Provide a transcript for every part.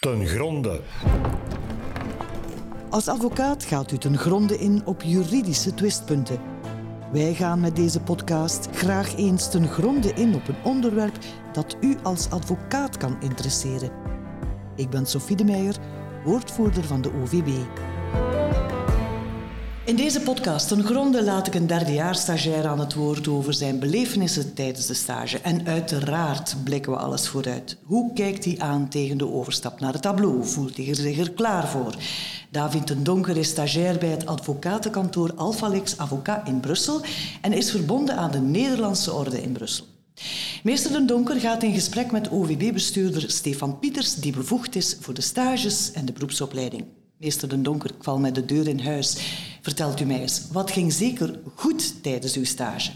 ten gronde. Als advocaat gaat u ten gronde in op juridische twistpunten. Wij gaan met deze podcast graag eens ten gronde in op een onderwerp dat u als advocaat kan interesseren. Ik ben Sophie de Meijer, woordvoerder van de OVB. In deze podcast ten gronde laat ik een derdejaars-stagiair aan het woord over zijn belevenissen tijdens de stage. En uiteraard blikken we alles vooruit. Hoe kijkt hij aan tegen de overstap naar het tableau? Voelt hij zich er klaar voor? David den Donker is stagiair bij het advocatenkantoor Alphalix Avocat in Brussel en is verbonden aan de Nederlandse Orde in Brussel. Meester Den Donker gaat in gesprek met OVB-bestuurder Stefan Pieters, die bevoegd is voor de stages en de beroepsopleiding. Meester Den Donker, val met de deur in huis. Vertelt u mij eens, wat ging zeker goed tijdens uw stage?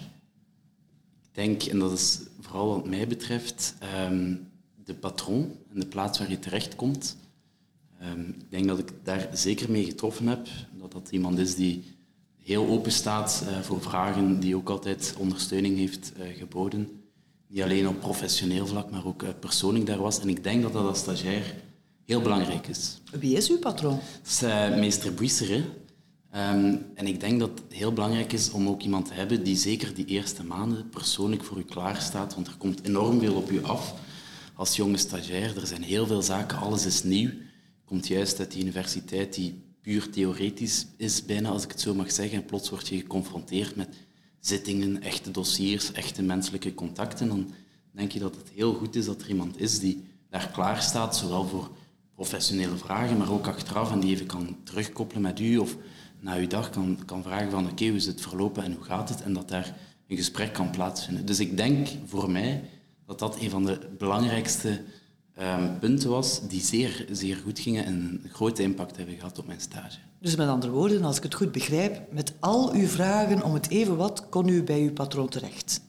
Ik denk, en dat is vooral wat mij betreft, ehm, de patroon en de plaats waar je terechtkomt. Um, ik denk dat ik daar zeker mee getroffen heb. Dat dat iemand is die heel open staat uh, voor vragen, die ook altijd ondersteuning heeft uh, geboden. Niet alleen op professioneel vlak, maar ook uh, persoonlijk daar was. En ik denk dat dat als stagiair heel belangrijk is. Wie is uw patroon? Dat is meester Buissere. Um, en ik denk dat het heel belangrijk is om ook iemand te hebben die zeker die eerste maanden persoonlijk voor u klaar staat, want er komt enorm veel op u af als jonge stagiair. Er zijn heel veel zaken, alles is nieuw. Komt juist uit die universiteit die puur theoretisch is, bijna als ik het zo mag zeggen. En plots word je geconfronteerd met zittingen, echte dossiers, echte menselijke contacten. Dan denk je dat het heel goed is dat er iemand is die daar klaar staat, zowel voor professionele vragen, maar ook achteraf en die even kan terugkoppelen met u of na uw dag kan, kan vragen van oké, hoe is het verlopen en hoe gaat het? En dat daar een gesprek kan plaatsvinden. Dus ik denk voor mij dat dat een van de belangrijkste um, punten was die zeer, zeer goed gingen en een grote impact hebben gehad op mijn stage. Dus met andere woorden, als ik het goed begrijp, met al uw vragen om het even wat kon u bij uw patroon terecht?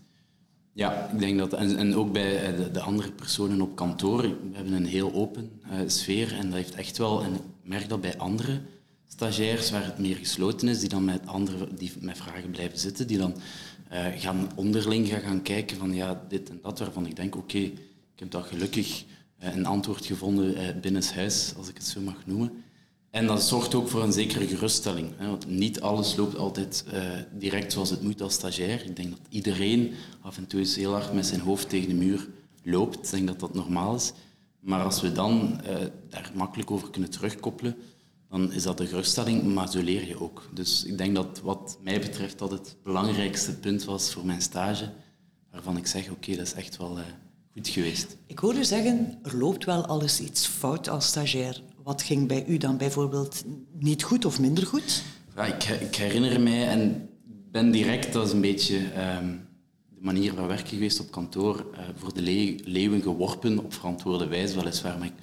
Ja, ik denk dat, en, en ook bij de, de, andere personen op kantoor, we hebben een heel open uh, sfeer en dat heeft echt wel, en ik merk dat bij andere stagiairs waar het meer gesloten is, die dan met anderen die met vragen blijven zitten, die dan uh, gaan onderling gaan, kijken van ja, dit en dat, waarvan ik denk, oké, ik heb dat gelukkig uh, een antwoord gevonden uh, binnenshuis, als ik het zo mag noemen. En dat zorgt ook voor een zekere geruststelling. Hè, want niet alles loopt altijd direct zoals het moet als stagiair. Ik denk dat iedereen af en toe eens heel hard met zijn hoofd tegen de muur loopt. Ik denk dat dat normaal is. Maar als we dan daar makkelijk over kunnen terugkoppelen, dan is dat de geruststelling, maar zo leer je ook. Dus ik denk dat wat mij betreft dat het belangrijkste punt was voor mijn stage, waarvan ik zeg, oké, okay, dat is echt wel uh, goed geweest. Ik hoor u zeggen, er loopt wel alles iets fout als stagiair. Wat ging bij u dan bijvoorbeeld niet goed of minder goed? Ja, ik, ik, herinner mij en ben direct, dat is een beetje um, de manier van werken geweest op kantoor, uh, voor de le leeuwen geworpen op verantwoorde wijze, weliswaar, maar ik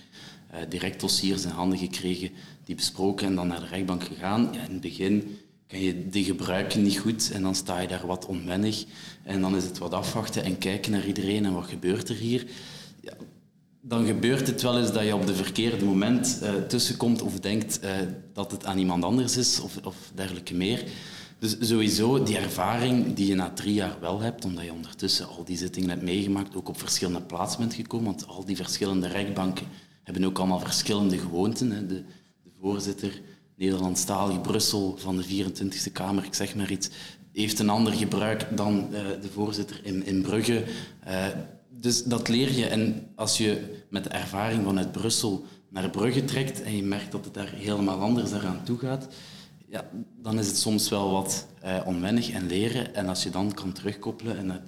uh, direct dossiers in handen gekregen, die besproken en dan naar de rechtbank gegaan. Ja, in het begin kan je die gebruiken niet goed en dan sta je daar wat onwennig en dan is het wat afwachten en kijken naar iedereen en wat gebeurt er hier. Ja, dan gebeurt het wel eens dat je op de verkeerde moment uh, tussenkomt of denkt uh, dat het aan iemand anders is of, of dergelijke meer. Dus sowieso die ervaring die je na drie jaar wel hebt, omdat je ondertussen al die zittingen hebt meegemaakt, ook op verschillende plaatsen bent gekomen, want al die verschillende rechtbanken hebben ook allemaal verschillende gewoonten. Hè. De voorzitter, Nederlandstalig Brussel van de 24e Kamer, ik zeg maar iets, heeft een ander gebruik dan uh, de voorzitter in, in Brugge dus dat leer je. En als je met de ervaring vanuit Brussel naar Brugge trekt en je merkt dat het daar helemaal anders eraan toe gaat, ja, dan is het soms wel wat uh, onwennig en leren. En als je dan kan terugkoppelen en het,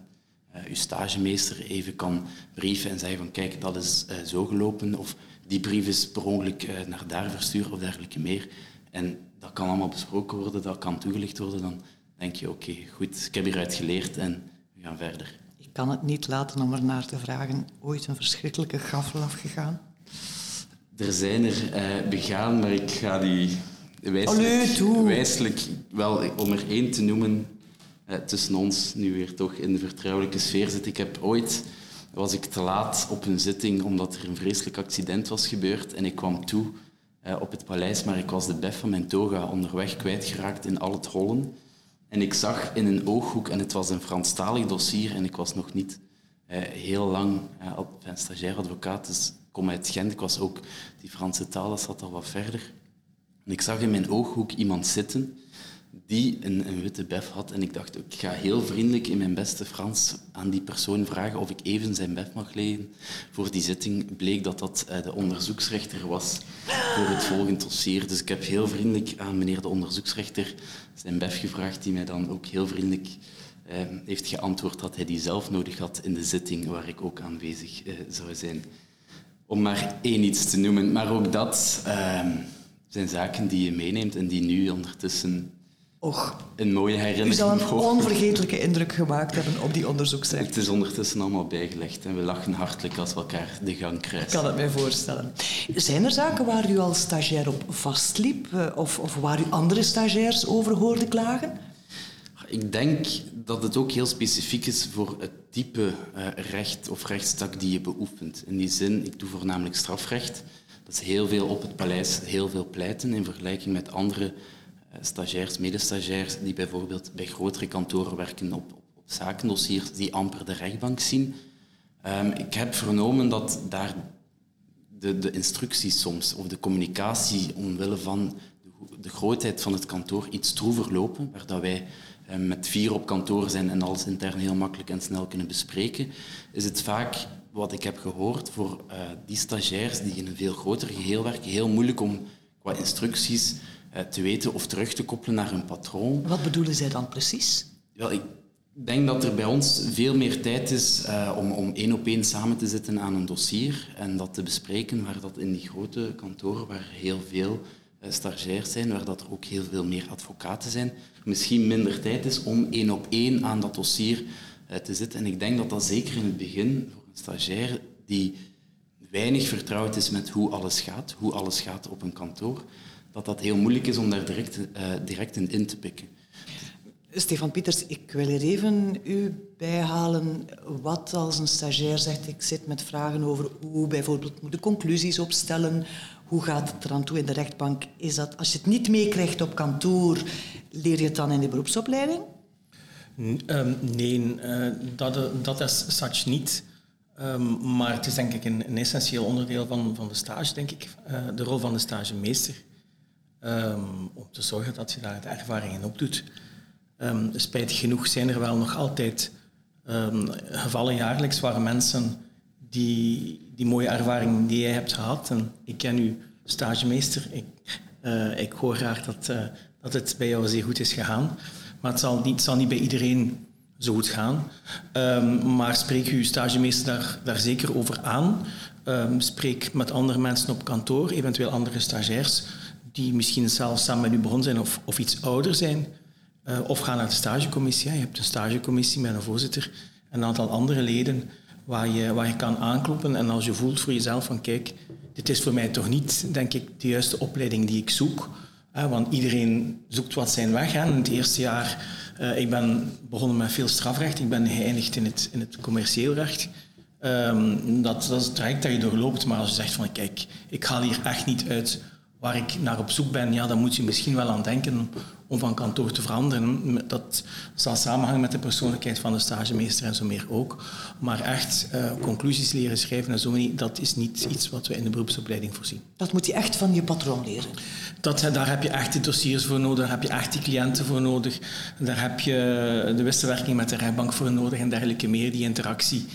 je stagemeester even kan brieven en zeggen van kijk, dat is zo gelopen, of die brief is per ongeluk naar daar verstuurd of dergelijke meer. En dat kan allemaal besproken worden, dat kan toegelicht worden, dan denk je oké, okay, goed, ik heb hieruit geleerd en we gaan verder kan het niet laten om er naar te vragen. Ooit een verschrikkelijke gaffel afgegaan? Er zijn er uh, begaan, maar ik ga die wijselijk, Allee, wijselijk wel, om er één te noemen, uh, tussen ons nu weer toch in de vertrouwelijke sfeer zit. Ik heb ooit, was ik te laat op een zitting omdat er een vreselijk accident was gebeurd en ik kwam toe uh, op het paleis, maar ik was de bef van mijn toga onderweg kwijtgeraakt in al het hollen. En ik zag in een ooghoek, en het was een Franstalig dossier, en ik was nog niet uh, heel lang uh, stagiair advocaat, dus ik kom uit Gent, ik was ook, die Franse taal, zat al wat verder. En ik zag in mijn ooghoek iemand zitten die een, een, witte bef had. En ik dacht, ik ga heel vriendelijk in mijn beste Frans aan die persoon vragen of ik even zijn bef mag leggen. Voor die zitting bleek dat dat uh, de onderzoeksrechter was voor het volgende dossier. Dus ik heb heel vriendelijk aan meneer de onderzoeksrechter zijn bef gevraagd, die mij dan ook heel vriendelijk uh, heeft geantwoord dat hij die zelf nodig had in de zitting waar ik ook aanwezig uh, zou zijn. Om maar één iets te noemen. Maar ook dat ehm, zijn zaken die je meeneemt en die nu ondertussen Och, een mooie herinnering. U zal een onvergetelijke indruk gemaakt hebben op die onderzoeksrechter. Het is ondertussen allemaal bijgelegd en we lachen hartelijk als we elkaar de gang krijgen. Ik kan het mij voorstellen. Zijn er zaken waar u als stagiair op vastliep eh, of, of waar u andere stagiairs over hoorde klagen? Ik denk dat het ook heel specifiek is voor het type uh, recht of rechtstak die je beoefent. In die zin, ik doe voornamelijk strafrecht. Dat is heel veel op het paleis, heel veel pleiten in vergelijking met andere stagiairs, medestagiairs, die bijvoorbeeld bij grotere kantoren werken op, op, op zakendossiers die amper de rechtbank zien. Um, ik heb vernomen dat daar de, de instructies soms, of de communicatie omwille van de, de grootheid van het kantoor, iets troever lopen, waar wij eh, met vier op kantoor zijn en alles intern heel makkelijk en snel kunnen bespreken, is het vaak, wat ik heb gehoord, voor uh, die stagiairs die in een veel groter geheel werken, heel moeilijk om qua instructies te weten of terug te koppelen naar hun patroon. Wat bedoelen zij dan precies? Wel, ik denk dat er bij ons veel meer tijd is uh, om, om één op één samen te zitten aan een dossier en dat te bespreken, waar dat in die grote kantoren, waar heel veel stagiairs zijn, waar dat er ook heel veel meer advocaten zijn, misschien minder tijd is om één op één aan dat dossier uh, te zitten. En ik denk dat dat zeker in het begin voor een stagiair die weinig vertrouwd is met hoe alles gaat, hoe alles gaat op een kantoor, dat dat heel moeilijk is om daar direct, uh, direct in in te pikken. Stefan Pieters, ik wil er even u bijhalen wat als een stagiair zegt, ik zit met vragen over hoe bijvoorbeeld moet de conclusies opstellen, hoe gaat het eraan toe in de rechtbank? Is dat, als je het niet meekrijgt op kantoor, leer je het dan in de beroepsopleiding? Um, nee, uh, dat, dat is such niet. Um, maar het is denk ik een, een, essentieel onderdeel van, van de stage, denk ik. Uh, de rol van de stagemeester. Um, om te zorgen dat je daar de ervaringen op doet. Um, spijtig genoeg zijn er wel nog altijd gevallen jaarlijks waar mensen die, die mooie ervaring die jij hebt gehad. En ik ken u stagemeester. Ik, uh, ik hoor graag dat, uh, dat het bij jou zeer goed is gegaan. Maar het zal niet, zal niet bij iedereen zo goed gaan. Maar spreek uw stagemeester daar, daar zeker over aan. Spreek met andere mensen op kantoor, eventueel andere stagiairs, die misschien zelfs samen met u begonnen zijn of, of iets ouder zijn. Uh, of ga naar de stagecommissie. Je hebt een stagecommissie met een voorzitter en een aantal andere leden waar je, waar je kan aankloppen. En als je voelt voor jezelf van kijk, dit is voor mij toch niet, denk ik, de juiste opleiding die ik zoek. want iedereen zoekt wat zijn weg. Hè. In het eerste jaar, uh, ik ben begonnen met veel strafrecht. Ik ben geëindigd in het, in het commercieel recht. Um, dat, dat is het traject dat je doorloopt. Maar als je zegt van kijk, ik haal hier echt niet uit waar ik naar op zoek ben, ja, dan moet je misschien wel aan denken om van kantoor te veranderen. Dat zal samenhangen met de persoonlijkheid van de stagemeester en zo meer ook. Maar echt uh, conclusies leren schrijven en zo, dat is niet iets wat we in de beroepsopleiding voorzien. Dat moet je echt van je patroon leren? Dat, daar heb je echt de dossiers voor nodig, daar heb je echt die cliënten voor nodig. Daar heb je de wisselwerking met de rechtbank voor nodig en dergelijke meer, die interactie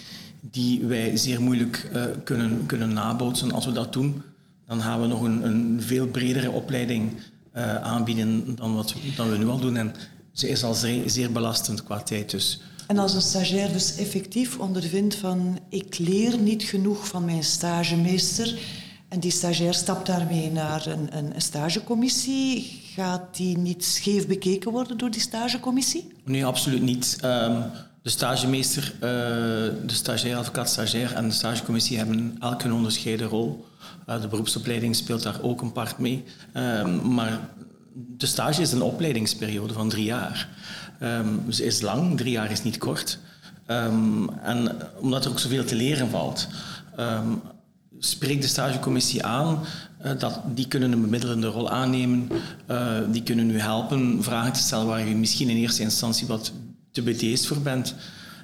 die wij zeer moeilijk uh, kunnen, kunnen nabootsen. Als we dat doen, dan gaan we nog een, een veel bredere opleiding uh, aanbieden dan wat dan we nu al doen. En ze is al zeer, zeer belastend qua tijd. Dus. En als een stagiair dus effectief ondervindt van ik leer niet genoeg van mijn stagemeester en die stagiair stapt daarmee naar een, een stagecommissie, gaat die niet scheef bekeken worden door die stagecommissie? Nee, absoluut niet. Um, de stagemeester, uh, de stagiair, advocaat, stagiair en de stagecommissie hebben elk een onderscheiden rol. Uh, de beroepsopleiding speelt daar ook een part mee. Um, maar de stage is een opleidingsperiode van drie jaar. Ze is lang, drie jaar is niet kort. Um, en omdat er ook zoveel te leren valt, spreekt de stagecommissie aan uh, dat die kunnen een bemiddelende rol aannemen. Die kunnen u helpen vragen te stellen waar je misschien in eerste instantie wat te bedeesd voor bent.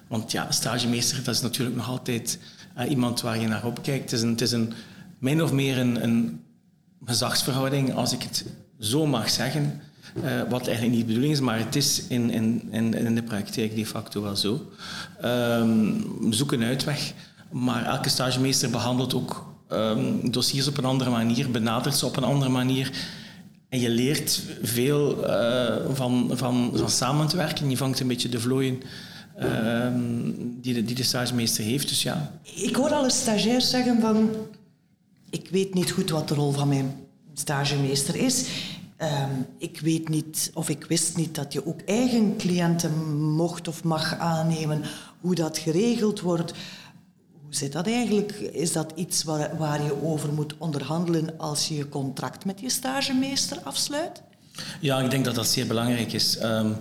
Want ja, stagemeester, dat is natuurlijk nog altijd uh, iemand waar je naar opkijkt. Het is, een, het is een, min of meer een, een gezagsverhouding, als ik het zo mag zeggen. Uh, wat eigenlijk niet de bedoeling is, maar het is in, in, in, in de praktijk de facto wel zo. Um, zoek een uitweg, maar elke stagemeester behandelt ook um, dossiers op een andere manier, benadert ze op een andere manier. En je leert veel uh, van, van, van samen te werken. Je vangt een beetje de vlooien uh, die, de, die de stagemeester heeft. Dus ja. Ik hoor alle stagiairs zeggen van... Ik weet niet goed wat de rol van mijn stagemeester is. Um, ik weet niet, of ik wist niet dat je ook eigen cliënten mocht of mag aannemen. Hoe dat geregeld wordt. Hoe zit dat eigenlijk? Is dat iets waar, je over moet onderhandelen als je je contract met je stagemeester afsluit? Ja, ik denk dat dat zeer belangrijk is. Um,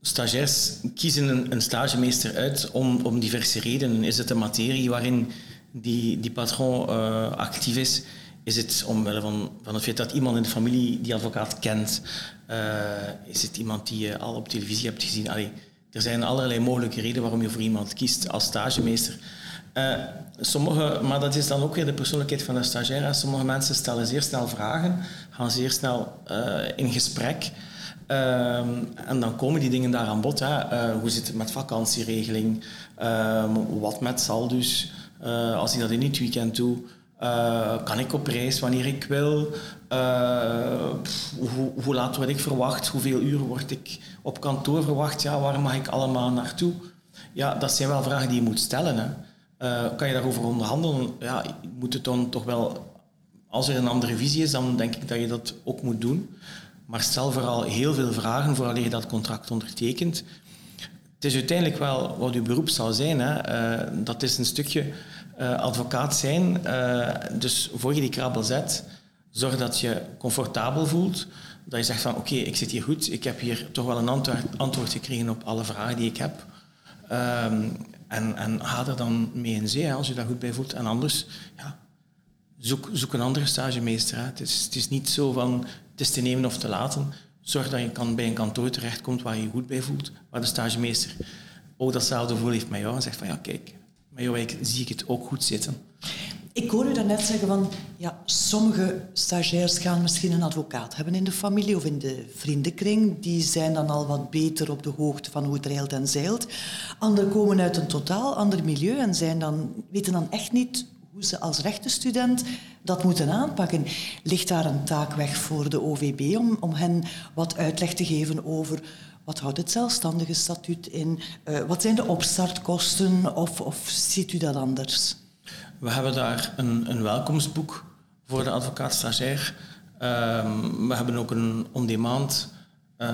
stagiairs kiezen een, een, stagemeester uit om, om diverse redenen. Is het de materie waarin die, die patron uh, actief is? Is het omwille van, van het feit dat iemand in de familie die advocaat kent? Uh, is het iemand die je al op televisie hebt gezien? Allee, er zijn allerlei mogelijke redenen waarom je voor iemand kiest als stagemeester. Uh, sommige, maar dat is dan ook weer de persoonlijkheid van de stagiair. Sommige mensen stellen zeer snel vragen, gaan zeer snel uh, in gesprek. Uh, en dan komen die dingen daar aan bod. Hè. hoe zit het met vakantieregeling? Ehm, wat met saldus? als ik dat in het weekend doe, kan ik op reis wanneer ik wil? hoe, hoe laat word ik verwacht? Hoeveel uur word ik op kantoor verwacht? Ja, waar mag ik allemaal naartoe? Ja, dat zijn wel vragen die je moet stellen. Hè. Uh, kan je daarover onderhandelen? Ja, moet het dan toch wel... Als er een andere visie is, dan denk ik dat je dat ook moet doen. Maar stel vooral heel veel vragen voordat je dat contract ondertekent. Het is uiteindelijk wel wat uw beroep zal zijn. Hè. Dat is een stukje uh, advocaat zijn. dus voor je die krabbel zet, zorg dat je comfortabel voelt. Dat je zegt van oké, ik zit hier goed. Ik heb hier toch wel een antwoord, gekregen op alle vragen die ik heb. Um, en, en er dan mee in zee, als je daar goed bij voelt. En anders, ja, zoek, zoek een andere stagemeester. Het, is, het is niet zo van, het is te nemen of te laten. Zorg dat je kan bij een kantoor terechtkomt waar je je goed bij voelt. Waar de stagemeester ook datzelfde gevoel heeft met jou. En zegt van, ja, kijk, met jou zie ik het ook goed zitten. Ik hoor u daarnet zeggen van, ja, sommige stagiairs gaan misschien een advocaat hebben in de familie of in de vriendenkring. Die zijn dan al wat beter op de hoogte van hoe het reilt en zeilt. Anderen komen uit een totaal ander milieu en zijn dan, weten dan echt niet hoe ze als rechtenstudent dat moeten aanpakken. Ligt daar een taak weg voor de OVB om, om hen wat uitleg te geven over wat houdt het zelfstandige statuut in? Uh, wat zijn de opstartkosten? Of, of ziet u dat anders? We hebben daar een, een welkomstboek voor de advocaat-stagiair. Um, we hebben ook een on-demand uh,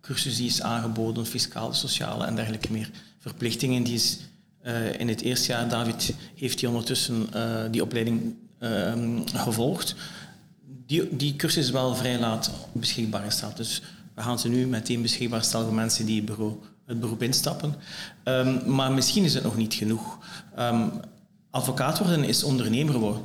cursus die is aangeboden, fiscale, sociale en dergelijke meer verplichtingen. Die is uh, in het eerste jaar, David heeft hij ondertussen die opleiding ehm, gevolgd. Die, die cursus is wel vrij laat beschikbaar staat. Dus gaan ze nu meteen beschikbaar stellen voor mensen die het, het beroep instappen. Um, maar misschien is het nog niet genoeg. Um, advocaat worden is ondernemer worden.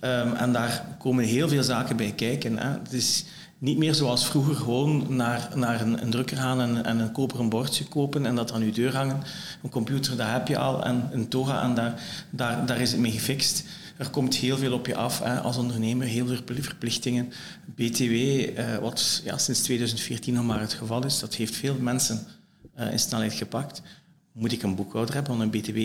Um, en daar komen heel veel zaken bij kijken. Hè. Het is niet meer zoals vroeger gewoon naar, naar een, een drukker gaan en, en, een koperen bordje kopen en dat aan uw deur hangen. Een computer, dat heb je al. En een toga, en daar, daar, daar is het mee gefixt. Er komt heel veel op je af hè, als ondernemer, heel veel verplichtingen. BTW, eh, wat ja, sinds 2014 nog maar het geval is, dat heeft veel mensen uh, in snelheid gepakt. Moet ik een boekhouder hebben, want een BTW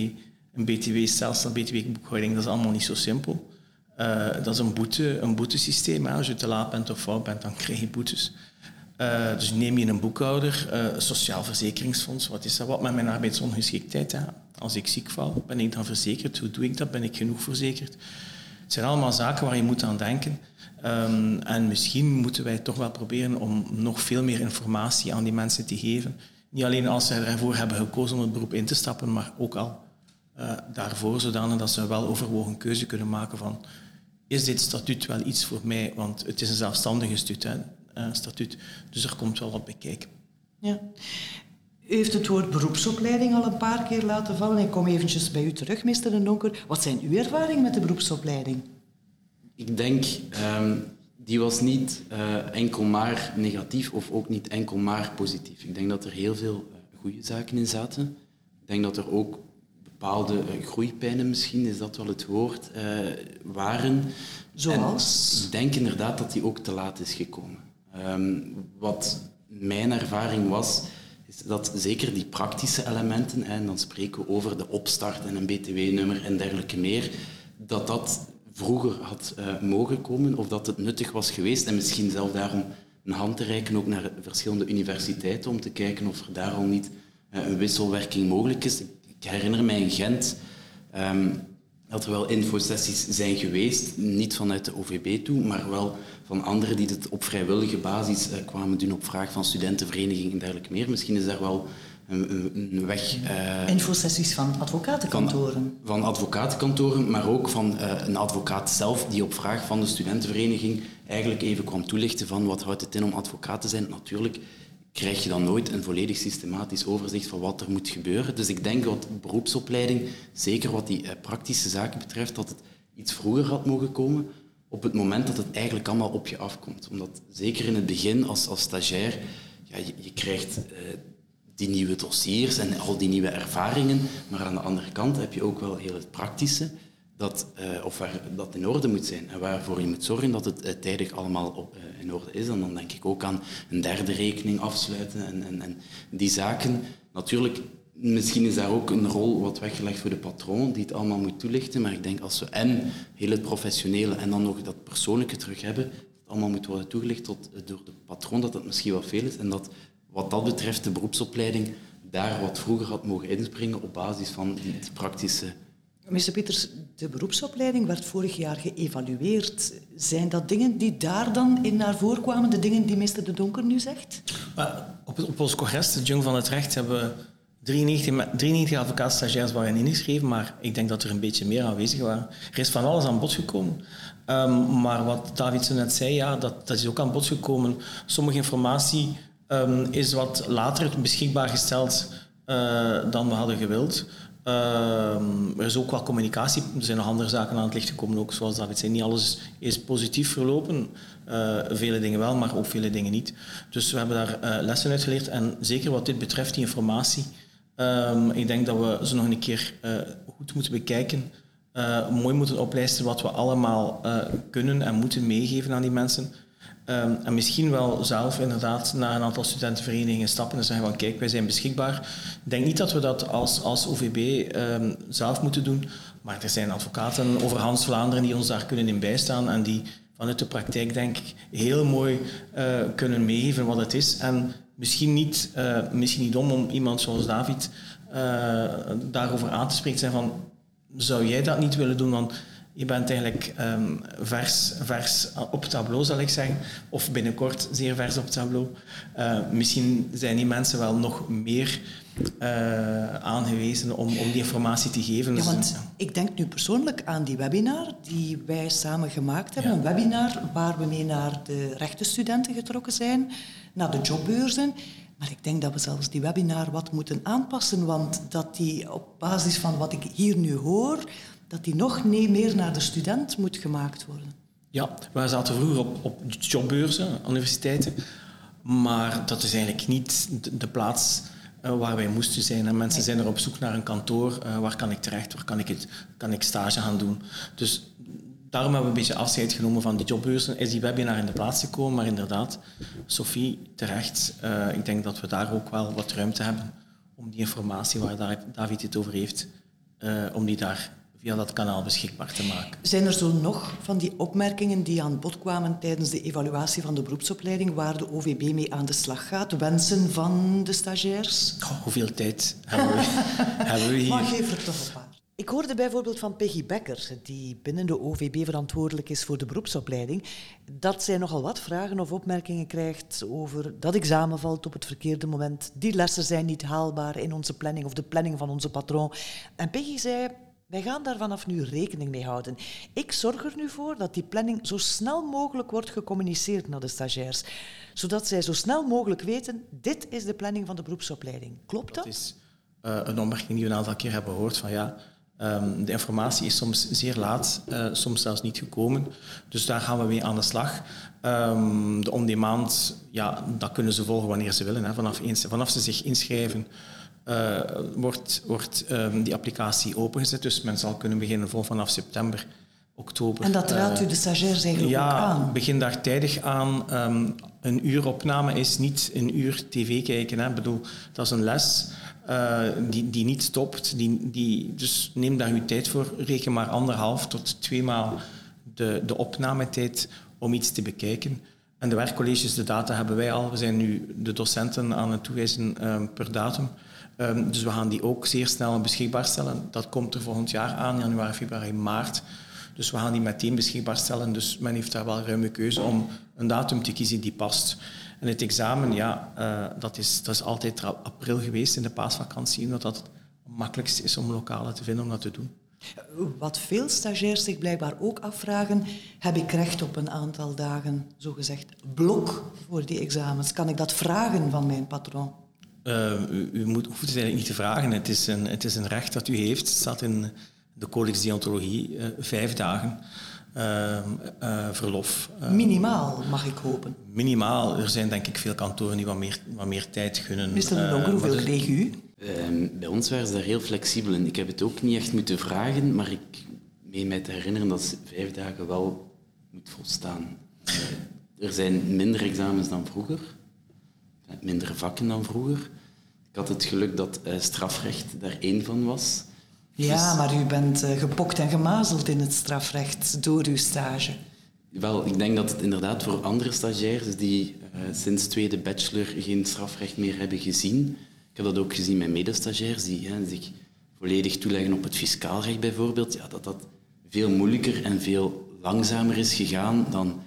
een btw-stelsel, btw-boekhouding, dat is allemaal niet zo simpel. Uh, dat is een, boete, een boetesysteem. Als je te laat bent of fout bent, dan krijg je boetes. Dus neem je een boekhouder, uh, sociaal verzekeringsfonds, wat is dat? Wat met mijn arbeidsongeschiktheid? Hè? Als ik ziek val, ben ik dan verzekerd? Hoe doe ik dat? Ben ik genoeg verzekerd? Het zijn allemaal zaken waar je moet aan denken. Um, en misschien moeten wij toch wel proberen om nog veel meer informatie aan die mensen te geven. Niet alleen als ze ervoor hebben gekozen om het beroep in te stappen, maar ook al uh, daarvoor, zodanig dat ze wel overwogen keuze kunnen maken van is dit statuut wel iets voor mij? Want het is een zelfstandige statuut, uh, statuut dus er komt wel wat bij kijken. Ja. U heeft het woord beroepsopleiding al een paar keer laten vallen. Ik kom eventjes bij u terug, meester de Donker. Wat zijn uw ervaringen met de beroepsopleiding? Ik denk, um, die was niet uh, enkel maar negatief of ook niet enkel maar positief. Ik denk dat er heel veel uh, goede zaken in zaten. Ik denk dat er ook bepaalde groeipijnen misschien, is dat wel het woord, waren. Zoals? ik denk inderdaad dat die ook te laat is gekomen. Ehm, wat mijn ervaring was, dat zeker die praktische elementen, en dan spreken we over de opstart en een btw-nummer en dergelijke meer, dat dat vroeger had uh, mogen komen of dat het nuttig was geweest en misschien zelf daarom een hand te reiken ook naar verschillende universiteiten om te kijken of er daar al niet uh, een wisselwerking mogelijk is. Ik herinner mij in Gent um, dat er wel infosessies zijn geweest, niet vanuit de OVB toe, maar wel van anderen die het op vrijwillige basis uh, kwamen doen op vraag van studentenverenigingen en dergelijke meer. Misschien is daar wel een, weg. Uh, Infosessies van advocatenkantoren. Van, van, advocatenkantoren, maar ook van uh, een advocaat zelf die op vraag van de studentenvereniging eigenlijk even kwam toelichten van wat houdt het in om advocaat te zijn. Natuurlijk krijg je dan nooit een volledig systematisch overzicht van wat er moet gebeuren. Dus ik denk dat beroepsopleiding, zeker wat die uh, praktische zaken betreft, dat het iets vroeger had mogen komen op het moment dat het eigenlijk allemaal op je afkomt. Omdat zeker in het begin als, als stagiair, ja, je, je krijgt die nieuwe dossiers en al die nieuwe ervaringen. Maar aan de andere kant heb je ook wel heel het praktische, dat, uh, of waar, dat in orde moet zijn. En waarvoor je moet zorgen dat het uh, tijdig allemaal op, uh, in orde is. En dan denk ik ook aan een derde rekening afsluiten en, en, en die zaken. Natuurlijk, misschien is daar ook een rol wat weggelegd voor de patroon, die het allemaal moet toelichten. Maar ik denk als we en heel het professionele en dan nog dat persoonlijke terug hebben, dat allemaal moet worden toegelicht tot, door de patroon, dat dat misschien wel veel is. En dat wat dat betreft de beroepsopleiding daar wat vroeger had mogen inspringen op basis van die, praktische... Meester Pieters, de beroepsopleiding werd vorig jaar geëvalueerd. Zijn dat dingen die daar dan in naar voren kwamen, de dingen die meester De Donker nu zegt? Op, op ons congres, de Jung van het Recht, hebben we 93, 93 advocaatstagiairs waren ingeschreven, maar ik denk dat er een beetje meer aanwezig waren. Er is van alles aan bod gekomen. Um, maar wat David zo net zei, ja, dat, dat is ook aan bod gekomen. Sommige informatie um, is wat later beschikbaar gesteld uh, dan we hadden gewild. Uh, er is ook wat communicatie. Er zijn nog andere zaken aan het licht gekomen, ook zoals David zei. Niet alles is positief verlopen. Uh, vele dingen wel, maar ook vele dingen niet. Dus we hebben daar uh, lessen uit geleerd. En zeker wat dit betreft, die informatie. Um, ik denk dat we ze nog een keer goed moeten bekijken. mooi moeten oplijsten wat we allemaal kunnen en moeten meegeven aan die mensen. Um, en misschien wel zelf inderdaad naar een aantal studentenverenigingen stappen en zeggen van kijk, wij zijn beschikbaar. Ik denk niet dat we dat als, als OVB ehm, zelf moeten doen, maar er zijn advocaten over Hans Vlaanderen die ons daar kunnen in bijstaan en die vanuit de praktijk denk ik heel mooi uh, kunnen meegeven wat het is. En misschien niet, uh, misschien niet om om iemand zoals David uh, daarover aan te spreken, zijn van zou jij dat niet willen doen? Want je bent eigenlijk um, vers, vers op tableau, zal ik zeggen. Of binnenkort zeer vers op tableau. Uh, misschien zijn die mensen wel nog meer uh, aangewezen om, om die informatie te geven. Ja, want ik denk nu persoonlijk aan die webinar die wij samen gemaakt hebben. Een webinar waar we mee naar de rechtenstudenten getrokken zijn, naar de jobbeurzen. Maar ik denk dat we zelfs die webinar wat moeten aanpassen, want dat die op basis van wat ik hier nu hoor dat die nog niet meer naar de student moet gemaakt worden. Ja, wij zaten vroeger op, op jobbeurzen, universiteiten, maar dat is eigenlijk niet de, plaats uh, waar wij moesten zijn. En mensen zijn er op zoek naar een kantoor. Uh, waar kan ik terecht? Waar kan ik, het, kan ik stage gaan doen? Dus daarom hebben we een beetje afscheid genomen van die jobbeurzen. Is die webinar in de plaats gekomen, maar inderdaad, Sophie, terecht. Uh, ik denk dat we daar ook wel wat ruimte hebben om die informatie waar David het over heeft, om die daar via dat kanaal beschikbaar te maken. Zijn er zo nog van die opmerkingen die aan bod kwamen tijdens de evaluatie van de beroepsopleiding waar de OVB mee aan de slag gaat? Wensen van de stagiairs? Oh, hoeveel tijd hebben we, hebben we hier? Maar geef er toch een paar. Ik hoorde bijvoorbeeld van Peggy Becker, die binnen de OVB verantwoordelijk is voor de beroepsopleiding, dat zij nogal wat vragen of opmerkingen krijgt over dat examen valt op het verkeerde moment, die lessen zijn niet haalbaar in onze planning of de planning van onze patroon. En Peggy zei, wij gaan daar vanaf nu rekening mee houden. Ik zorg er nu voor dat die planning zo snel mogelijk wordt gecommuniceerd naar de stagiairs, zodat zij zo snel mogelijk weten, dit is de planning van de beroepsopleiding. Klopt dat? Dat is uh, een opmerking die we een aantal keer hebben gehoord van ja, um, de informatie is soms zeer laat, uh, soms zelfs niet gekomen. Dus daar gaan we mee aan de slag. Um, de on-demand, ja, dat kunnen ze volgen wanneer ze willen. Hè. Vanaf, eens, vanaf ze zich inschrijven uh, wordt, wordt um, die applicatie opengezet. Dus men zal kunnen beginnen vol vanaf september, oktober. En dat raadt u de stagiairs eigenlijk ja, ook aan? Ja, begin daar tijdig aan. Um, een uur opname is niet een uur tv kijken. Hè. Ik bedoel, dat is een les uh, die, die niet stopt. Die, die, dus neem daar uw tijd voor. Reken maar anderhalf tot twee maal de, de opnametijd om iets te bekijken. En de werkcolleges, de data hebben wij al. We zijn nu de docenten aan het toewijzen um, per datum. Um, dus we gaan die ook zeer snel beschikbaar stellen. Dat komt er volgend jaar aan, januari, februari, maart. Dus we gaan die meteen beschikbaar stellen. Dus men heeft daar wel ruime keuze om een datum te kiezen die past. En het examen, ja, uh, dat, is, dat is altijd april geweest in de paasvakantie, omdat dat het makkelijkst is om lokalen te vinden om dat te doen. Wat veel stagiairs zich blijkbaar ook afvragen, heb ik recht op een aantal dagen, zogezegd, blok voor die examens? Kan ik dat vragen van mijn patroon? Uh, u, u, moet, hoeft het eigenlijk niet te vragen. Het is, een, het is een recht dat u heeft. Het staat in de Codex Deontologie. Uh, vijf dagen uh, verlof. minimaal, mag ik hopen? Minimaal. Er zijn denk ik veel kantoren die wat meer, wat meer tijd gunnen. Mr. De Donker, hoeveel kreeg u? Ehm, bij ons waren ze daar heel flexibel in. Ik heb het ook niet echt moeten vragen, maar ik meen mij te herinneren dat vijf dagen wel moet volstaan. er zijn minder examens dan vroeger minder vakken dan vroeger. Ik had het geluk dat uh, strafrecht daar één van was. Ja, dus... maar u bent uh, gepokt en gemazeld in het strafrecht door uw stage. Wel, ik denk dat het inderdaad voor andere stagiairs die uh, sinds tweede bachelor geen strafrecht meer hebben gezien. Ik heb dat ook gezien met medestagiairs die hè, zich volledig toeleggen op het fiscaal recht bijvoorbeeld. Ja, dat dat veel moeilijker en veel langzamer is gegaan dan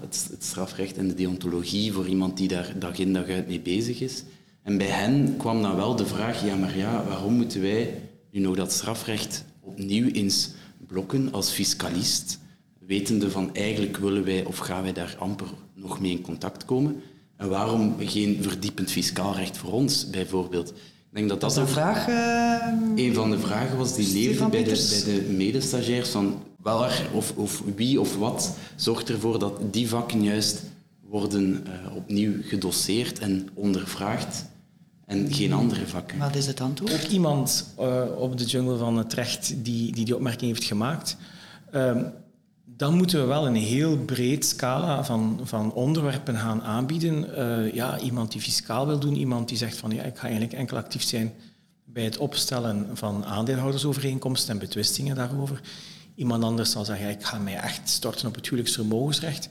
het, het, strafrecht en de deontologie voor iemand die daar dag in dag uit mee bezig is. En bij hen kwam dan wel de vraag, ja maar ja, waarom moeten wij nu nog dat strafrecht opnieuw eens blokken als fiscalist, wetende van eigenlijk willen wij of gaan wij daar amper nog mee in contact komen. En waarom geen verdiepend fiscaal recht voor ons, bijvoorbeeld? Ik denk dat dat, dat een vraag... Uh, een van de vragen was die leefde bij de, bij de medestagiairs van Waar of, of wie of wat zorgt ervoor dat die vakken juist worden uh, opnieuw gedosseerd en ondervraagd en geen andere vakken. Wat is het antwoord? Ook iemand uh, op de jungle van het recht die die, die opmerking heeft gemaakt. Uh, dan moeten we wel een heel breed scala van, van onderwerpen gaan aanbieden. Uh, ja, iemand die fiscaal wil doen, iemand die zegt van ja, ik ga eigenlijk enkel actief zijn bij het opstellen van aandeelhoudersovereenkomsten en betwistingen daarover. Iemand anders zal zeggen, ik ga mij echt storten op het huwelijksvermogensrecht.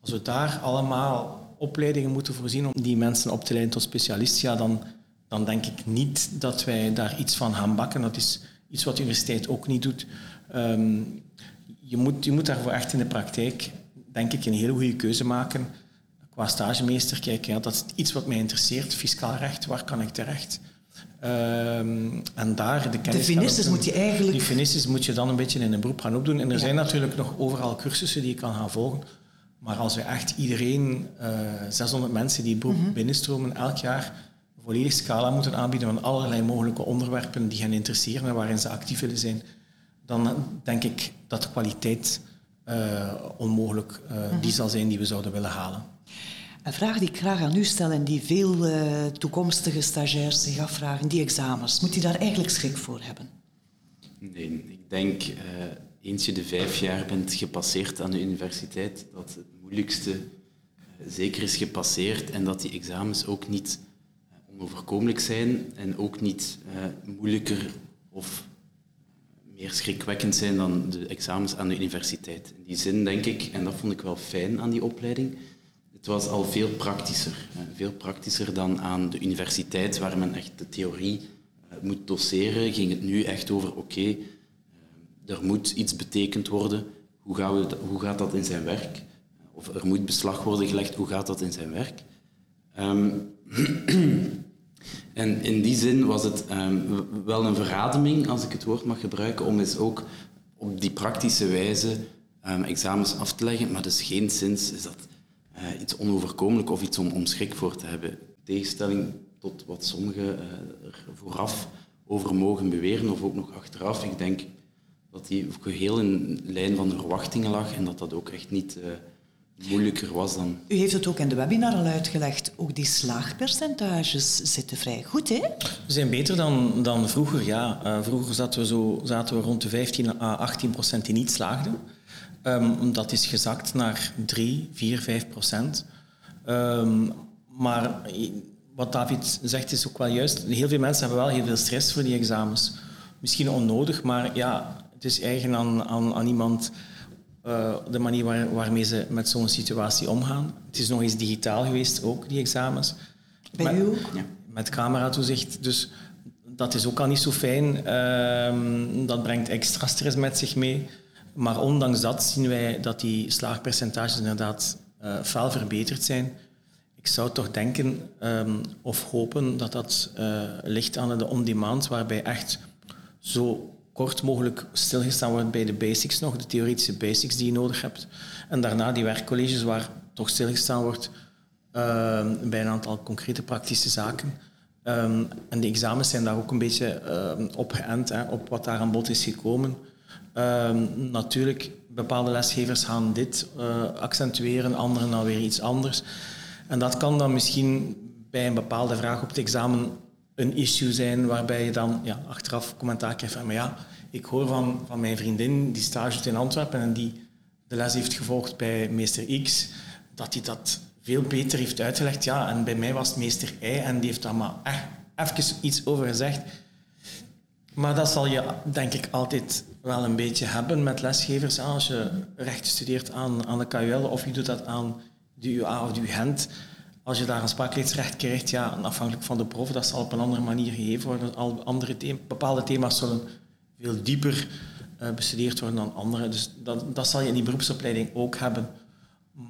Als we daar allemaal opleidingen moeten voorzien om die mensen op te leiden tot specialist, ja, dan, dan denk ik niet dat wij daar iets van gaan bakken. Dat is iets wat de universiteit ook niet doet. Um, je, moet, je moet daarvoor echt in de praktijk, denk ik, een hele goede keuze maken. Qua stagemeester kijken, ja, dat is iets wat mij interesseert, fiscaal recht, waar kan ik terecht? Um, en daar de kennis... De finistes moet je eigenlijk... Die finistes moet je dan een beetje in een beroep gaan opdoen. En er ja. zijn natuurlijk nog overal cursussen die je kan gaan volgen. Maar als we echt iedereen, uh, 600 mensen die het beroep mm -hmm. binnenstromen, elk jaar een volledig scala moeten aanbieden van allerlei mogelijke onderwerpen die hen interesseren en waarin ze actief willen zijn, dan denk ik dat de kwaliteit uh, onmogelijk uh, mm -hmm. die zal zijn die we zouden willen halen. Een vraag die ik graag aan u stel en die veel uh, toekomstige stagiairs zich afvragen, die examens, moet je daar eigenlijk schrik voor hebben? Nee, ik denk uh, eens je de vijf jaar bent gepasseerd aan de universiteit, dat het moeilijkste uh, zeker is gepasseerd en dat die examens ook niet onoverkomelijk zijn en ook niet moeilijker of meer schrikwekkend zijn dan de examens aan de universiteit. In die zin denk ik, en dat vond ik wel fijn aan die opleiding, het was al veel praktischer. Veel praktischer dan aan de universiteit, waar men echt de theorie eh, moet doseren. Ging het nu echt over, oké, okay, er moet iets betekend worden. Hoe, gaan we, hoe gaat dat in zijn werk? Of er moet beslag worden gelegd, hoe gaat dat in zijn werk? Um, en in die zin was het um, wel een verademing, als ik het woord mag gebruiken, om eens ook op die praktische wijze um, examens af te leggen. Maar dus geen zins is dat uh, iets onoverkomelijk of iets om, om schrik voor te hebben. Tegenstelling tot wat sommigen uh, er vooraf over mogen beweren of ook nog achteraf. Ik denk dat die heel in lijn van de verwachtingen lag en dat dat ook echt niet, uh, moeilijker was dan... U heeft het ook in de webinar al uitgelegd. Ook die slaagpercentages zitten vrij goed, hè? We zijn beter dan, dan vroeger, ja. Uh, vroeger zaten we, zo, zaten we rond de 15 à 18 procent die niet slaagden. Um, dat is gezakt naar 3, 4, 5 procent. Um, maar wat David zegt is ook wel juist. Heel veel mensen hebben wel heel veel stress voor die examens. Misschien onnodig, maar ja, het is eigen aan, aan, aan iemand uh, de manier waar, waarmee ze met zo'n situatie omgaan. Het is nog eens digitaal geweest, ook die examens. Bij u ook? Ja, met cameratoezicht. Dus dat is ook al niet zo fijn. Uh, dat brengt extra stress met zich mee. Maar ondanks dat zien wij dat die slaagpercentages inderdaad uh, verbeterd zijn. Ik zou toch denken um, of hopen dat dat uh, ligt aan de on-demand, waarbij echt zo kort mogelijk stilgestaan wordt bij de basics nog, de theoretische basics die je nodig hebt. En daarna die werkcolleges waar toch stilgestaan wordt uh, bij een aantal concrete praktische zaken. Um, en de examens zijn daar ook een beetje op geënt, hè, op wat daar aan bod is gekomen. Um, natuurlijk, bepaalde lesgevers gaan dit uh, accentueren, anderen dan weer iets anders. En dat kan dan misschien bij een bepaalde vraag op het examen een issue zijn waarbij je dan ja, achteraf commentaar krijgt van, maar ja, ik hoor van, van mijn vriendin die stage in Antwerpen en die de les heeft gevolgd bij meester X, dat hij dat veel beter heeft uitgelegd. Ja, en bij mij was het meester Y en die heeft daar maar echt even iets over gezegd. Maar dat zal je, denk ik, altijd wel een beetje hebben met lesgevers. Als je recht studeert aan, aan de KUL of je doet dat aan de UA of de UGent, als je daar een spraakleedsrecht krijgt, ja, afhankelijk van de prof, dat zal op een andere manier gegeven worden. Al andere bepaalde thema's zullen veel dieper uh, bestudeerd worden dan andere. Dus dat, dat zal je in die beroepsopleiding ook hebben.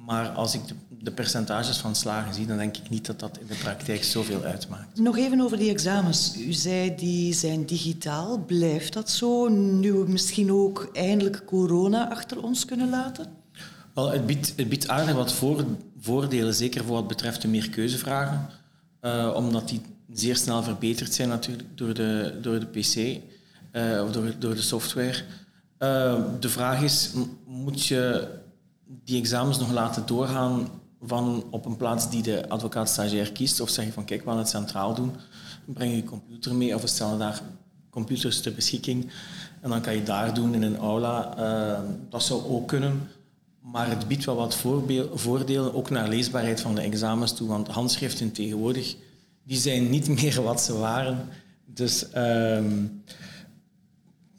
Maar als ik de, de, percentages van slagen zie, dan denk ik niet dat dat in de praktijk zoveel uitmaakt. Nog even over die examens. U zei die zijn digitaal. Blijft dat zo? Nu we misschien ook eindelijk corona achter ons kunnen laten? Wel, het, biedt, het biedt aardig wat voor, voordelen, zeker voor wat betreft de meerkeuzevragen. Uh, omdat die zeer snel verbeterd zijn natuurlijk door de, door de PC uh, of door, door de software. Uh, de vraag is, moet je die examens nog laten doorgaan van op een plaats die de advocaat-stagiair kiest? Of zeg je van, kijk, we gaan het centraal doen. Breng je computer mee of we stellen daar computers ter beschikking. En dan kan je daar doen in een aula. Uh, dat zou ook kunnen. Maar het biedt wel wat voordelen, ook naar leesbaarheid van de examens toe. Want handschriften tegenwoordig, die zijn niet meer wat ze waren. Dus, um,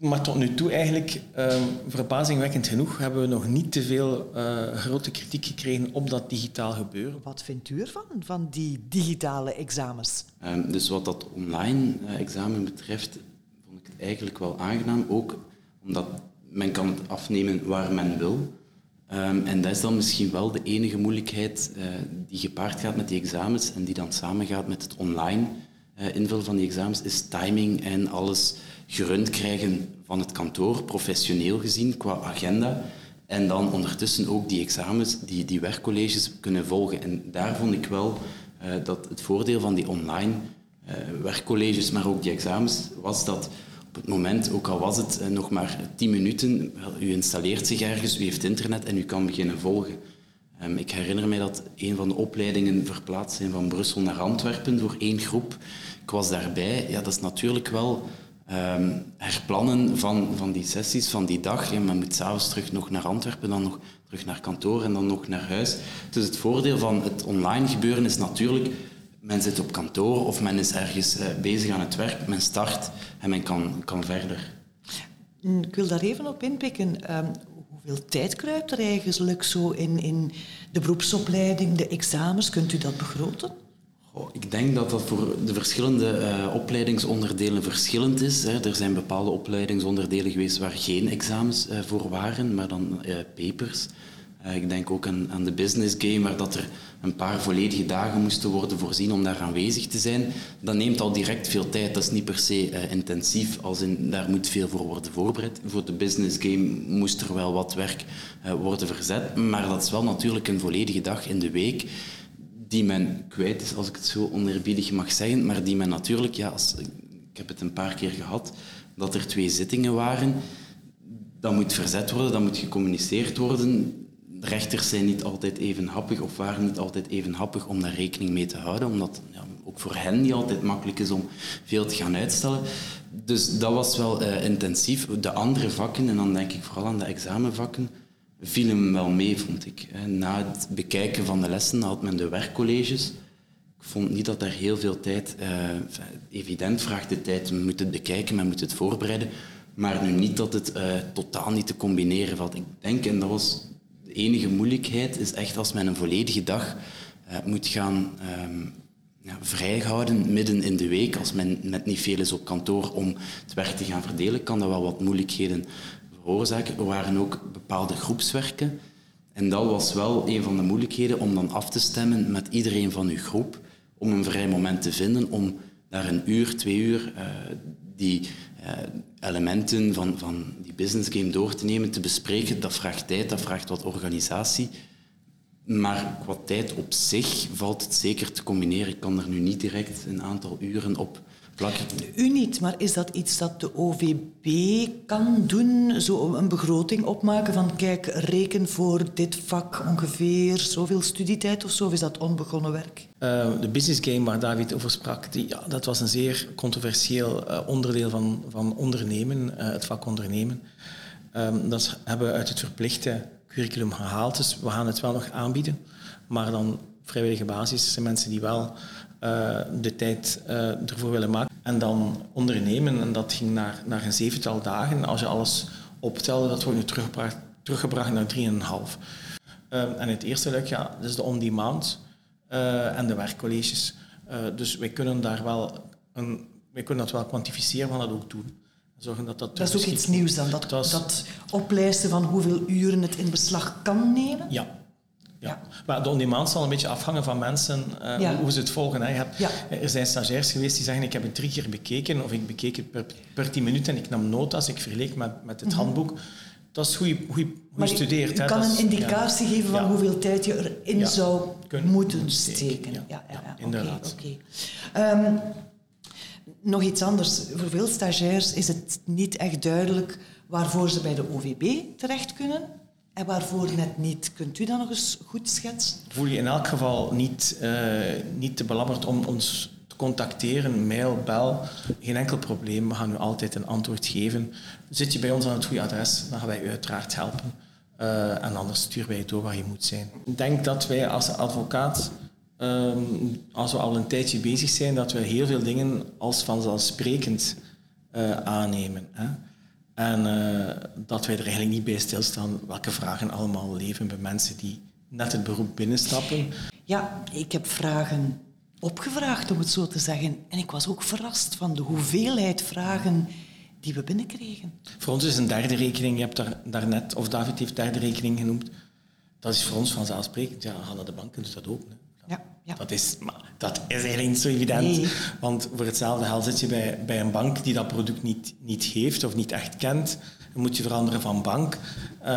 maar tot nu toe eigenlijk, um, verbazingwekkend genoeg, hebben we nog niet te veel uh, grote kritiek gekregen op dat digitaal gebeuren. Wat vindt u ervan, van die digitale examens? Um, dus wat dat online uh, examen betreft, vond ik het eigenlijk wel aangenaam. Ook omdat men kan het afnemen waar men wil. Um, en dat is dan misschien wel de enige moeilijkheid uh, die gepaard gaat met die examens en die dan samengaat met het online uh, invullen van die examens, is timing en alles gerund krijgen van het kantoor, professioneel gezien, qua agenda. En dan ondertussen ook die examens, die, die werkcolleges kunnen volgen. En daar vond ik wel uh, dat het voordeel van die online werkcolleges, maar ook die examens, was dat op het moment, ook al was het eh, nog maar 10 minuten, u installeert zich ergens, u heeft internet en u kan beginnen volgen. Um, ik herinner mij dat een van de opleidingen verplaatst zijn van Brussel naar Antwerpen door één groep. Ik was daarbij. Ja, dat is natuurlijk wel herplannen van, van die sessies, van die dag. Ja, men moet s'avonds terug nog naar Antwerpen, dan nog terug naar kantoor en dan nog naar huis. Dus het voordeel van het online gebeuren is natuurlijk men zit op kantoor of men is ergens uh, bezig aan het werk, men start en men kan, kan verder. Mm, ik wil daar even op inpikken. Um, hoeveel tijd kruipt er eigenlijk zo in, in de beroepsopleiding, de examens? Kunt u dat begroten? Goh, ik denk dat dat voor de verschillende uh, opleidingsonderdelen verschillend is. Hè. Er zijn bepaalde opleidingsonderdelen geweest waar geen examens uh, voor waren, maar dan papers. ik denk ook aan, aan de business game, waar dat er een paar volledige dagen moesten worden voorzien om daar aanwezig te zijn, dat neemt al direct veel tijd. Dat is niet per se intensief, als in, daar moet veel voor worden voorbereid. Voor de business game moest er wel wat werk worden verzet, maar dat is wel natuurlijk een volledige dag in de week die men kwijt is, als ik het zo oneerbiedig mag zeggen, maar die men natuurlijk, ja, als, ik heb het een paar keer gehad, dat er twee zittingen waren, dat moet verzet worden, dat moet gecommuniceerd worden rechters zijn niet altijd even happig of waren niet altijd even happig om daar rekening mee te houden, omdat ja, ook voor hen niet altijd makkelijk is om veel te gaan uitstellen. Dus dat was wel uh, intensief. De andere vakken, en dan denk ik vooral aan de examenvakken, vielen wel mee, vond ik. Na het bekijken van de lessen had men de werkcolleges. Ik vond niet dat er heel veel tijd... Uh, evident vraagt de tijd, men moet het bekijken, men moet het voorbereiden. Maar nu niet dat het uh, totaal niet te combineren valt. Ik denk, en dat was de enige moeilijkheid, is echt als men een volledige dag uh, moet gaan um, ja, vrijhouden midden in de week. Als men met niet veel is op kantoor om het werk te gaan verdelen, kan dat wel wat moeilijkheden Er waren ook bepaalde groepswerken. En dat was wel een van de moeilijkheden om dan af te stemmen met iedereen van uw groep, om een vrij moment te vinden om daar een uur, twee uur uh, die uh, elementen van, van die business game door te nemen, te bespreken. Dat vraagt tijd, dat vraagt wat organisatie. Maar qua tijd op zich valt het zeker te combineren. Ik kan er nu niet direct een aantal uren op plakken. U niet, maar is dat iets dat de OVB kan doen? Zo een begroting opmaken van kijk, reken voor dit vak ongeveer zoveel studietijd of zo? Of is dat onbegonnen werk? Uh, de business game waar David over sprak, die, ja, dat was een zeer controversieel uh, onderdeel van, van ondernemen, uh, het vak ondernemen. Um, dat hebben we uit het verplichte curriculum gehaald. Dus we gaan het wel nog aanbieden. Maar dan vrijwillige basis zijn mensen die wel uh, de tijd uh, ervoor willen maken. En dan ondernemen. En dat ging naar, naar een zevental dagen. Als je alles optelde, dat wordt nu teruggebracht, teruggebracht naar drieënhalf. Uh, en het eerste luik, ja, dat is de on-demand en de werkcolleges. dus wij kunnen daar wel een, wij kunnen dat wel kwantificeren, maar dat ook doen. Zorgen dat, dat, dat is ook iets nieuws dan, dat, dat, dat oplijsten van hoeveel uren het in beslag kan nemen? Ja, ja. Maar de on-demand zal een beetje afhangen van mensen, uh, ja. hoe ze het volgen. Hè. Je hebt, ja. Er zijn stagiairs geweest die zeggen, ik heb het drie keer bekeken, of ik bekeek het per, per tien minuten en ik nam notas, ik verleek met, met het mm -hmm. handboek. Dat is hoe je, hoe je, hoe je studeert. Je kan een indicatie geven van hoeveel tijd je erin zou Kunnen moeten steken. Ja, inderdaad. Okay, okay. Um, nog iets anders. Voor veel stagiairs is het niet echt duidelijk waarvoor ze bij de OVB terecht kunnen en waarvoor net niet. Kunt u dat nog eens goed schetsen? Voel je in elk geval niet, uh, niet te belabberd om ons te contacteren, mail, bel. Geen enkel probleem, we gaan u altijd een antwoord geven. Zit je bij ons aan het goede adres, dan gaan wij u uiteraard helpen. Uh, en anders sturen wij door waar je moet zijn. Ik denk dat wij als advocaat Um, als we al een tijdje bezig zijn, dat we heel veel dingen als vanzelfsprekend uh, aannemen. Hè? En uh, dat wij er eigenlijk niet bij stilstaan welke vragen allemaal leven bij mensen die net het beroep binnenstappen. Ja, ik heb vragen opgevraagd, om het zo te zeggen. En ik was ook verrast van de hoeveelheid vragen die we binnenkregen. Voor ons is een derde rekening, je hebt daar, daarnet, of David heeft derde rekening genoemd. Dat is voor ons vanzelfsprekend. Ja, gaan naar de bank, dus dat ook. Hè. Ja. Dat, is, maar dat is eigenlijk niet zo evident. Nee. Want voor hetzelfde geld zit je bij, bij een bank die dat product niet, niet geeft of niet echt kent. Dan moet je veranderen van bank. Uh,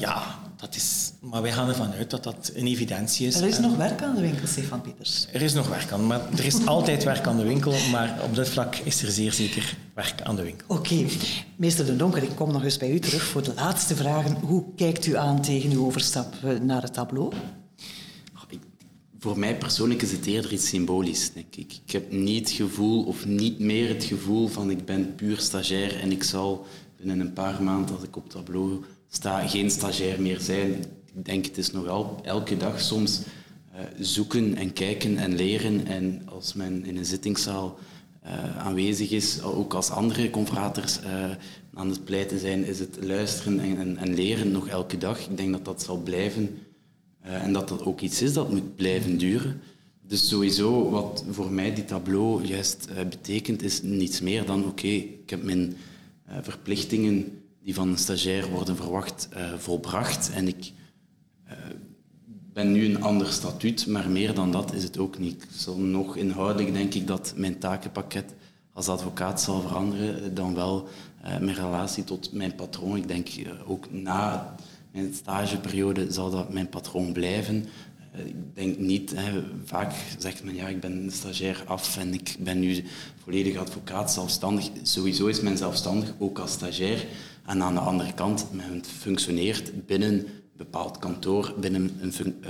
ja, dat is... Maar wij gaan ervan uit dat dat een evidentie is. Er is En nog werk aan de winkel, Stefan Pieters. er is nog werk aan. Maar er is altijd werk aan de winkel. Maar op dit vlak is er zeer zeker werk aan de winkel. Oké, meester De Donker, ik kom nog eens bij u terug voor de laatste vragen. Hoe kijkt u aan tegen uw overstap eh, naar het tableau? Voor mij persoonlijk is het eerder iets symbolisch, ik. Heb niet het gevoel, of niet meer het gevoel van ik ben puur stagiair en ik zal binnen een paar maanden, als ik op tableau sta, geen stagiair meer zijn. Ik denk, het is nog al elke dag soms uh, zoeken en kijken en leren. En als men in een zittingszaal uh, aanwezig is, ook als andere confraters uh, aan het pleiten zijn, is het luisteren en, en, en leren nog elke dag. Ik denk dat dat zal blijven en dat dat ook iets is dat moet blijven duren. Dus sowieso, wat voor mij die tableau juist uh, betekent, is niets meer dan oké, ik heb mijn uh, verplichtingen die van een stagiair worden verwacht, volbracht. En ik ben nu een ander statuut, maar meer dan dat is het ook niet. Zal nog inhoudelijk denk ik dat mijn takenpakket als advocaat zal veranderen, dan wel mijn relatie tot mijn patroon. Ik denk ook na mijn stageperiode zal dat mijn patroon blijven. Uh, ik denk niet, hè, vaak zegt men ja, ik ben stagiair af en ik ben nu volledig advocaat, zelfstandig. Sowieso is men zelfstandig, ook als stagiair. En aan de andere kant, men functioneert binnen bepaald kantoor binnen een uh,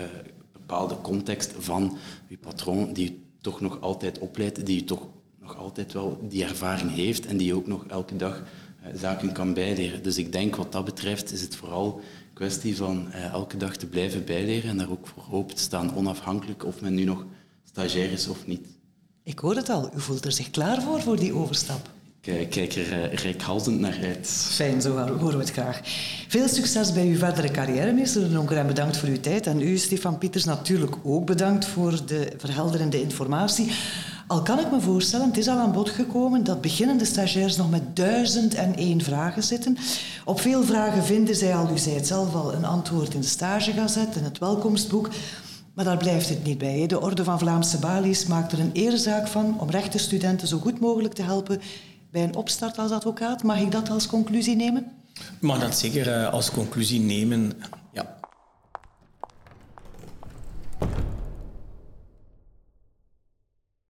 bepaalde context van je patroon, die toch nog altijd opleidt, die je toch nog altijd wel die ervaring heeft en die ook nog elke dag uh, zaken kan bijleren. Dus ik denk wat dat betreft is het vooral kwestie van uh, elke dag te blijven bijleren en daar ook voor open te staan, onafhankelijk of men nu nog stagiair is of niet. Ik hoor het al, u voelt er zich klaar voor, voor die overstap. Ik kijk er uh, naar uit. Fijn, zo horen we het graag. Veel succes bij uw verdere carrière, meester Donker, en bedankt voor uw tijd. En u, Stefan Pieters, natuurlijk ook bedankt voor de verhelderende informatie. Al kan ik me voorstellen, het is al aan bod gekomen dat beginnende stagiairs nog met duizend en één vragen zitten. Op veel vragen vinden zij al, u zei het zelf al, een antwoord in de stagegazet, in het welkomstboek. Maar daar blijft het niet bij. De Orde van Vlaamse Balies maakt er een eerzaak van om rechtenstudenten zo goed mogelijk te helpen bij een opstart als advocaat. Mag ik dat als conclusie nemen? Mag dat zeker eh, als conclusie nemen.